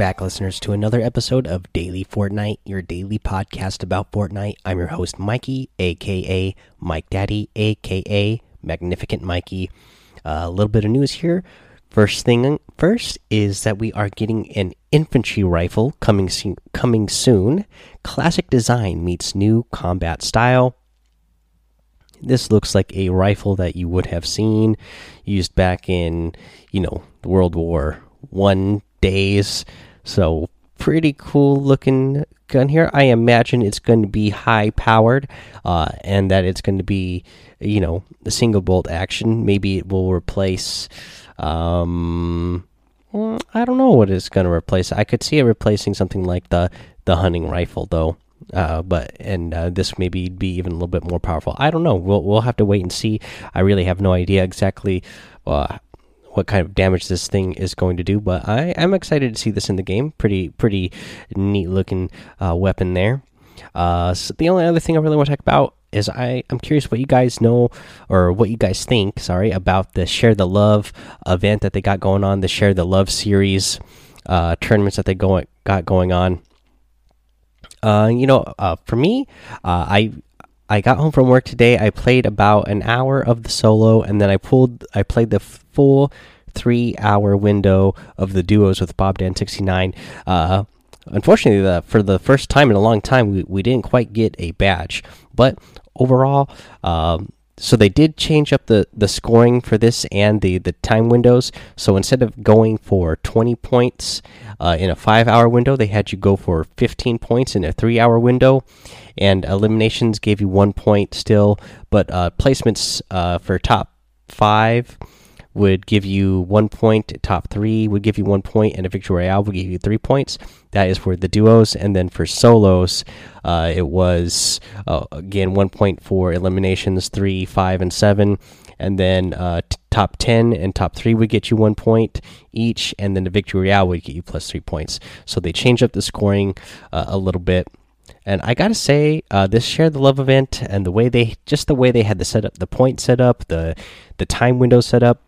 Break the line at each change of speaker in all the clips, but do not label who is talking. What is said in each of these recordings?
Back, listeners, to another episode of Daily Fortnite, your daily podcast about Fortnite. I'm your host, Mikey, aka Mike Daddy, aka Magnificent Mikey. Uh, a little bit of news here. First thing first is that we are getting an infantry rifle coming soon, coming soon. Classic design meets new combat style. This looks like a rifle that you would have seen used back in, you know, World War One days. So pretty cool looking gun here. I imagine it's going to be high powered, uh, and that it's going to be, you know, the single bolt action. Maybe it will replace. Um, I don't know what it's going to replace. I could see it replacing something like the the hunting rifle, though. Uh, but and uh, this maybe be even a little bit more powerful. I don't know. We'll we'll have to wait and see. I really have no idea exactly uh, what kind of damage this thing is going to do. But I am excited to see this in the game. Pretty pretty neat looking uh, weapon there. Uh, so the only other thing I really want to talk about is I I'm curious what you guys know or what you guys think. Sorry about the share the love event that they got going on. The share the love series uh, tournaments that they going got going on. Uh, you know, uh, for me, uh, I I got home from work today. I played about an hour of the solo, and then I pulled. I played the full three hour window of the duos with Bob Dan sixty nine. Uh, unfortunately, the, for the first time in a long time, we, we didn't quite get a badge. But overall, um, so they did change up the the scoring for this and the the time windows. So instead of going for 20 points uh, in a five hour window, they had you go for 15 points in a three hour window, and eliminations gave you one point still, but uh, placements uh, for top five would give you one point. Top three would give you one point, and a victory royale would give you three points. That is for the duos, and then for solos, uh, it was uh, again one point for eliminations three, five, and seven, and then uh, top ten and top three would get you one point each, and then the victory royale would get you plus three points. So they changed up the scoring uh, a little bit. And I gotta say, uh, this share the love event and the way they just the way they had the setup, the point set up, the the time window set up,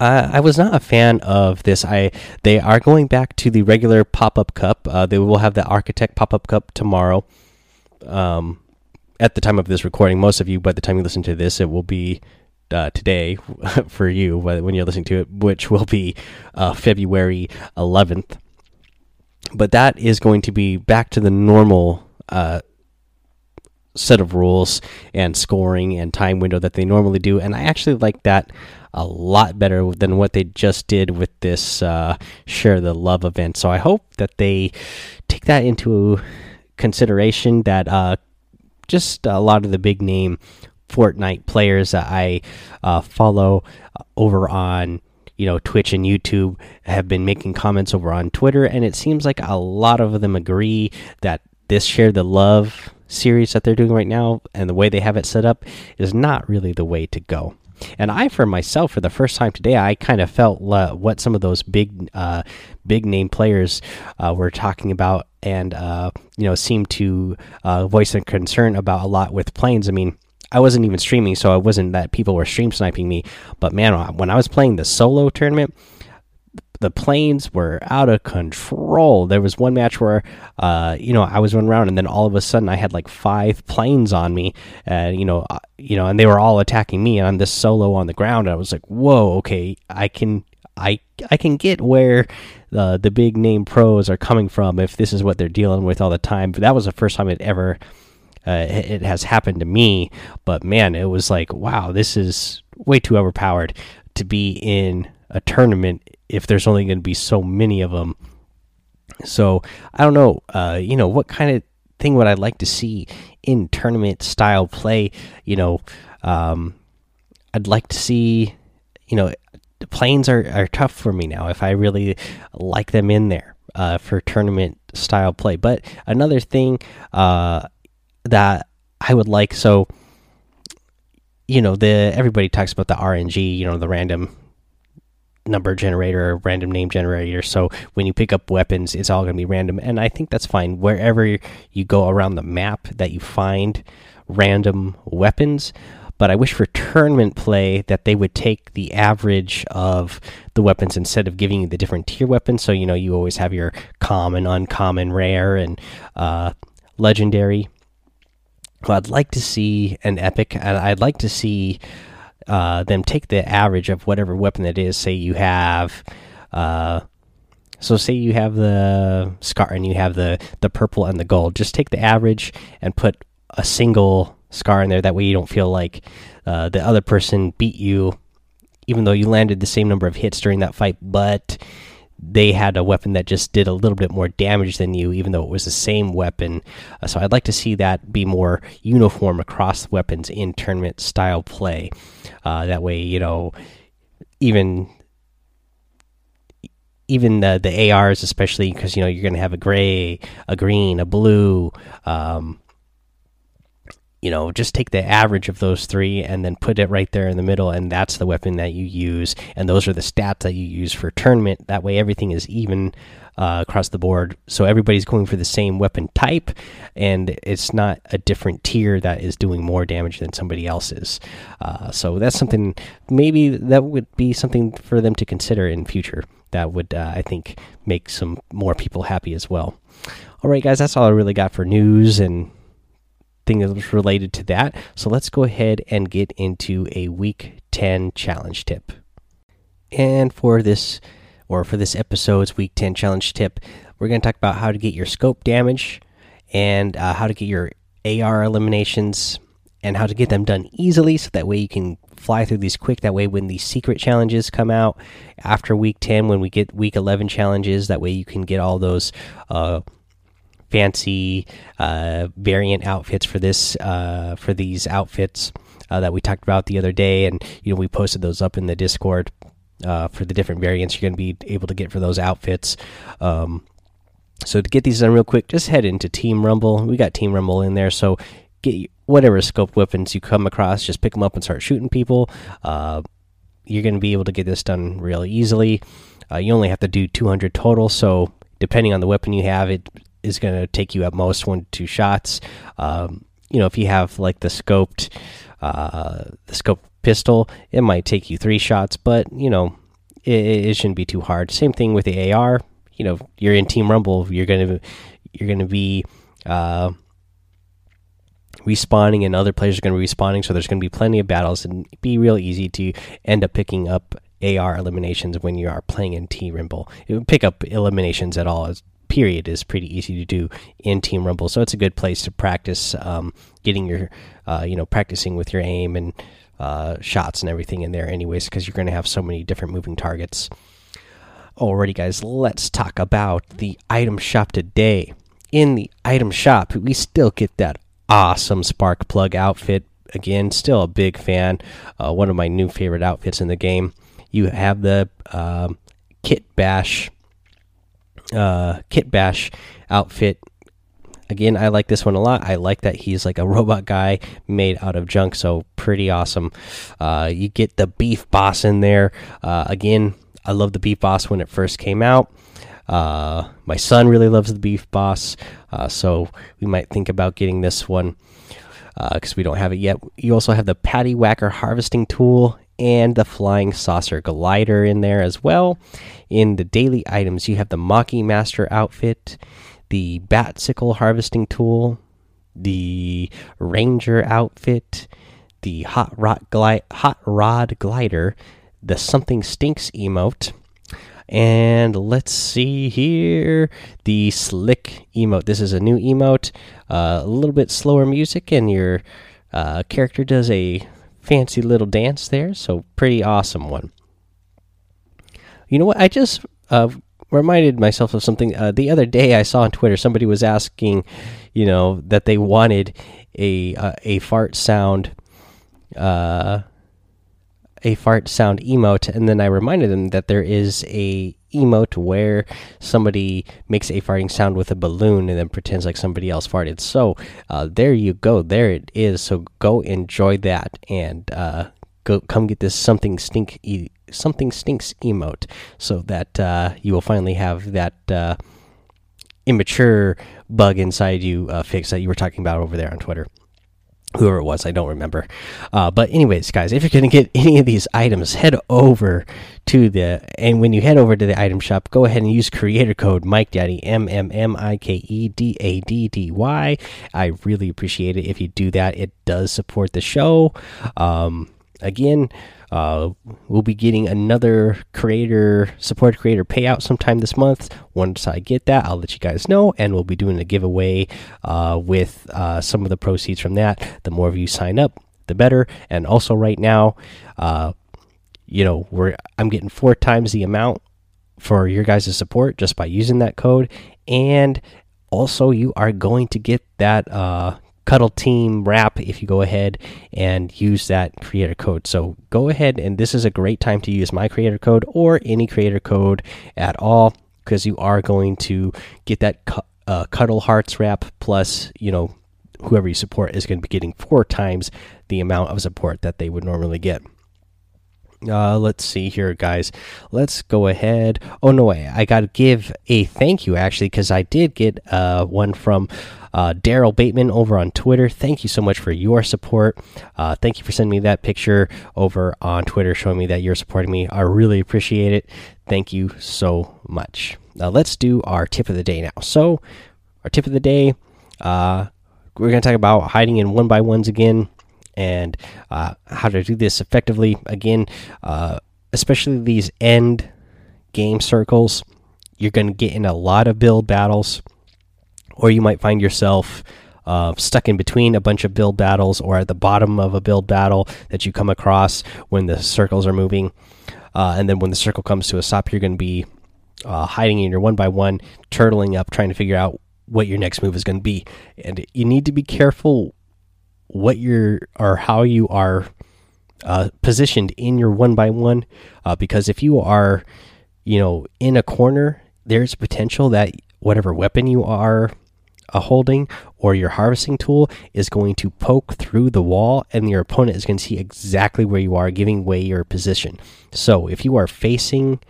uh, I was not a fan of this. I they are going back to the regular pop up cup. Uh, they will have the architect pop up cup tomorrow. Um, at the time of this recording, most of you, by the time you listen to this, it will be uh, today for you when you're listening to it, which will be uh, February 11th. But that is going to be back to the normal uh, set of rules and scoring and time window that they normally do, and I actually like that a lot better than what they just did with this uh, share the love event. So I hope that they take that into consideration. That uh, just a lot of the big name Fortnite players that I uh, follow over on you know Twitch and YouTube have been making comments over on Twitter, and it seems like a lot of them agree that this share the love series that they're doing right now and the way they have it set up is not really the way to go. And I, for myself, for the first time today, I kind of felt uh, what some of those big, uh, big name players uh, were talking about, and uh, you know, seemed to uh, voice a concern about a lot with planes. I mean, I wasn't even streaming, so I wasn't that people were stream sniping me. But man, when I was playing the solo tournament, the planes were out of control. There was one match where, uh, you know, I was running around, and then all of a sudden I had like five planes on me, and you know, uh, you know, and they were all attacking me, and I'm this solo on the ground. And I was like, whoa, okay, I can, I, I can get where the the big name pros are coming from if this is what they're dealing with all the time. But that was the first time it ever. Uh, it has happened to me, but man, it was like, wow, this is way too overpowered to be in a tournament if there's only going to be so many of them. So I don't know, uh, you know, what kind of thing would I like to see in tournament style play? You know, um, I'd like to see, you know, the planes are, are tough for me now if I really like them in there uh, for tournament style play. But another thing uh, that I would like, so you know, the everybody talks about the RNG, you know, the random number generator or random name generator. So when you pick up weapons, it's all going to be random. And I think that's fine. Wherever you go around the map that you find random weapons. but I wish for tournament play that they would take the average of the weapons instead of giving you the different tier weapons. So you know you always have your common, uncommon, rare, and uh, legendary. Well, I'd like to see an epic, and I'd like to see uh, them take the average of whatever weapon it is. Say you have. Uh, so say you have the scar and you have the the purple and the gold. Just take the average and put a single scar in there. That way you don't feel like uh, the other person beat you, even though you landed the same number of hits during that fight, but they had a weapon that just did a little bit more damage than you, even though it was the same weapon. Uh, so I'd like to see that be more uniform across weapons in tournament style play. Uh, that way, you know, even even the the ARs, especially because you know you're going to have a gray, a green, a blue. Um, you know, just take the average of those three and then put it right there in the middle, and that's the weapon that you use, and those are the stats that you use for tournament. That way, everything is even uh, across the board, so everybody's going for the same weapon type, and it's not a different tier that is doing more damage than somebody else's. Uh, so that's something maybe that would be something for them to consider in future. That would, uh, I think, make some more people happy as well. All right, guys, that's all I really got for news and things related to that. So let's go ahead and get into a week 10 challenge tip. And for this or for this episode's week 10 challenge tip, we're going to talk about how to get your scope damage and uh, how to get your AR eliminations and how to get them done easily so that way you can fly through these quick that way when the secret challenges come out after week 10 when we get week 11 challenges that way you can get all those uh, fancy uh, variant outfits for this uh, for these outfits uh, that we talked about the other day, and you know we posted those up in the Discord uh, for the different variants you're going to be able to get for those outfits. Um, so to get these done real quick, just head into Team Rumble. We got Team Rumble in there, so get whatever scoped weapons you come across, just pick them up and start shooting people. Uh, you're going to be able to get this done real easily. Uh, you only have to do 200 total, so depending on the weapon you have, it is going to take you at most one to two shots. Um, you know, if you have like the scoped, uh, the scoped pistol, it might take you three shots, but you know, it, it shouldn't be too hard. Same thing with the AR. You know, you're in Team Rumble, you're gonna you're gonna be uh, respawning, and other players are gonna be respawning, so there's gonna be plenty of battles, and be real easy to end up picking up AR eliminations when you are playing in Team Rumble. Pick up eliminations at all period is pretty easy to do in Team Rumble. So it's a good place to practice um, getting your, uh, you know, practicing with your aim and uh, shots and everything in there, anyways, because you're going to have so many different moving targets. Alrighty, guys, let's talk about the item shop today. In the item shop, we still get that awesome spark plug outfit. Again, still a big fan. Uh, one of my new favorite outfits in the game. You have the uh, Kit Bash uh, Kit Bash outfit. Again, I like this one a lot. I like that he's like a robot guy made out of junk, so pretty awesome. Uh, you get the Beef Boss in there. Uh, again, I love the Beef Boss when it first came out. Uh, my son really loves the Beef Boss, uh, so we might think about getting this one because uh, we don't have it yet. You also have the Patty Whacker harvesting tool and the flying saucer glider in there as well. In the daily items, you have the Maki Master outfit, the Batsickle harvesting tool, the Ranger outfit, the Hot Rod, Gli Hot Rod glider, the Something Stinks emote. And let's see here the slick emote. This is a new emote, uh, a little bit slower music, and your uh, character does a fancy little dance there. So pretty awesome one. You know what? I just uh, reminded myself of something uh, the other day. I saw on Twitter somebody was asking, you know, that they wanted a uh, a fart sound, uh, a fart sound emote, and then I reminded them that there is a emote where somebody makes a farting sound with a balloon and then pretends like somebody else farted. So uh, there you go. There it is. So go enjoy that and uh, go come get this something stink e something stinks emote so that uh, you will finally have that uh, immature bug inside you uh, fixed that you were talking about over there on Twitter. Whoever it was i don't remember. Uh, but anyways guys if you're going to get any of these items head over to the and when you head over to the item shop go ahead and use creator code mike daddy m m m i k e d a d d y. I really appreciate it if you do that. It does support the show. Um, again uh, we'll be getting another creator support creator payout sometime this month. Once I get that, I'll let you guys know, and we'll be doing a giveaway uh, with uh, some of the proceeds from that. The more of you sign up, the better. And also, right now, uh, you know, we're I'm getting four times the amount for your guys' support just by using that code, and also you are going to get that uh, Cuddle Team wrap if you go ahead and use that creator code. So go ahead, and this is a great time to use my creator code or any creator code at all because you are going to get that uh, Cuddle Hearts wrap plus, you know, whoever you support is going to be getting four times the amount of support that they would normally get. Uh, let's see here, guys. Let's go ahead. Oh no, way! I got to give a thank you actually because I did get uh, one from uh, Daryl Bateman over on Twitter. Thank you so much for your support. Uh, thank you for sending me that picture over on Twitter, showing me that you're supporting me. I really appreciate it. Thank you so much. Now let's do our tip of the day now. So, our tip of the day, uh, we're going to talk about hiding in one by ones again and uh, how to do this effectively. Again, uh, especially these end game circles, you're going to get in a lot of build battles, or you might find yourself uh, stuck in between a bunch of build battles or at the bottom of a build battle that you come across when the circles are moving. Uh, and then when the circle comes to a stop, you're going to be uh, hiding in your one by one, turtling up, trying to figure out what your next move is going to be. And you need to be careful what you're or how you are uh, positioned in your one by one, uh, because if you are, you know, in a corner, there's potential that whatever weapon you are uh, holding or your harvesting tool is going to poke through the wall, and your opponent is going to see exactly where you are, giving away your position. So if you are facing,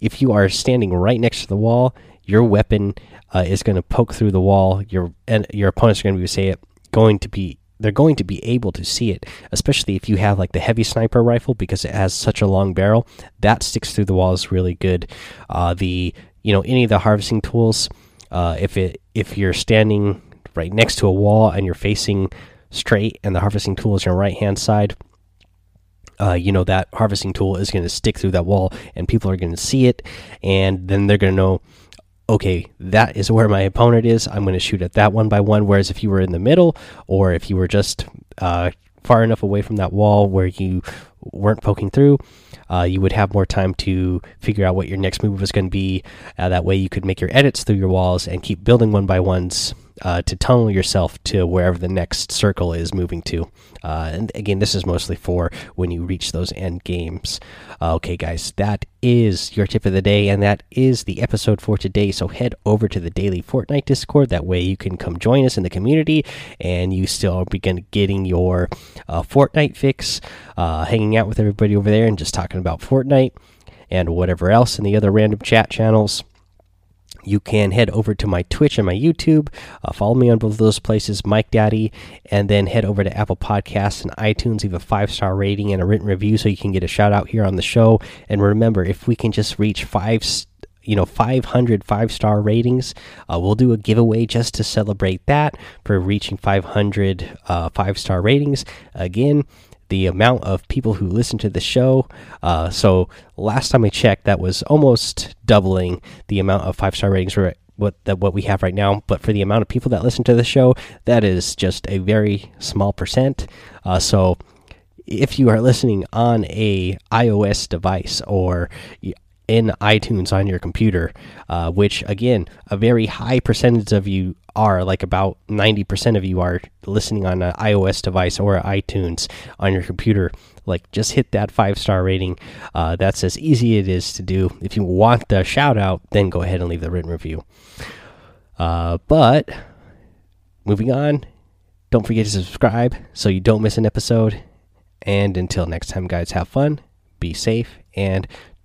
if you are standing right next to the wall, your weapon uh, is going to poke through the wall. Your and your opponent's going to be say it going to be they're going to be able to see it, especially if you have like the heavy sniper rifle because it has such a long barrel that sticks through the walls really good. Uh, the you know any of the harvesting tools, uh, if it if you're standing right next to a wall and you're facing straight and the harvesting tool is on your right hand side. Uh, you know that harvesting tool is going to stick through that wall and people are going to see it and then they're going to know okay, that is where my opponent is. I'm going to shoot at that one by one. Whereas if you were in the middle, or if you were just uh, far enough away from that wall where you weren't poking through, uh, you would have more time to figure out what your next move was going to be. Uh, that way, you could make your edits through your walls and keep building one by ones uh, to tunnel yourself to wherever the next circle is moving to. Uh, and again, this is mostly for when you reach those end games. Uh, okay, guys, that is your tip of the day, and that is the episode for today. So head over to the daily Fortnite Discord. That way, you can come join us in the community, and you still begin getting your uh, Fortnite fix, uh, hanging out with everybody over there, and just talking about Fortnite and whatever else in the other random chat channels you can head over to my Twitch and my YouTube. Uh, follow me on both of those places, Mike Daddy, and then head over to Apple Podcasts and iTunes. Leave a five star rating and a written review so you can get a shout out here on the show. And remember, if we can just reach five, you know, 500 five star ratings, uh, we'll do a giveaway just to celebrate that for reaching 500 uh, five star ratings. Again, the amount of people who listen to the show. Uh, so last time I checked, that was almost doubling the amount of five star ratings we're what that what we have right now. But for the amount of people that listen to the show, that is just a very small percent. Uh, so if you are listening on a iOS device or in iTunes on your computer, uh, which again, a very high percentage of you are, like about 90% of you are listening on an iOS device or iTunes on your computer. Like, just hit that five star rating. Uh, that's as easy it is to do. If you want the shout out, then go ahead and leave the written review. Uh, but moving on, don't forget to subscribe so you don't miss an episode. And until next time, guys, have fun, be safe, and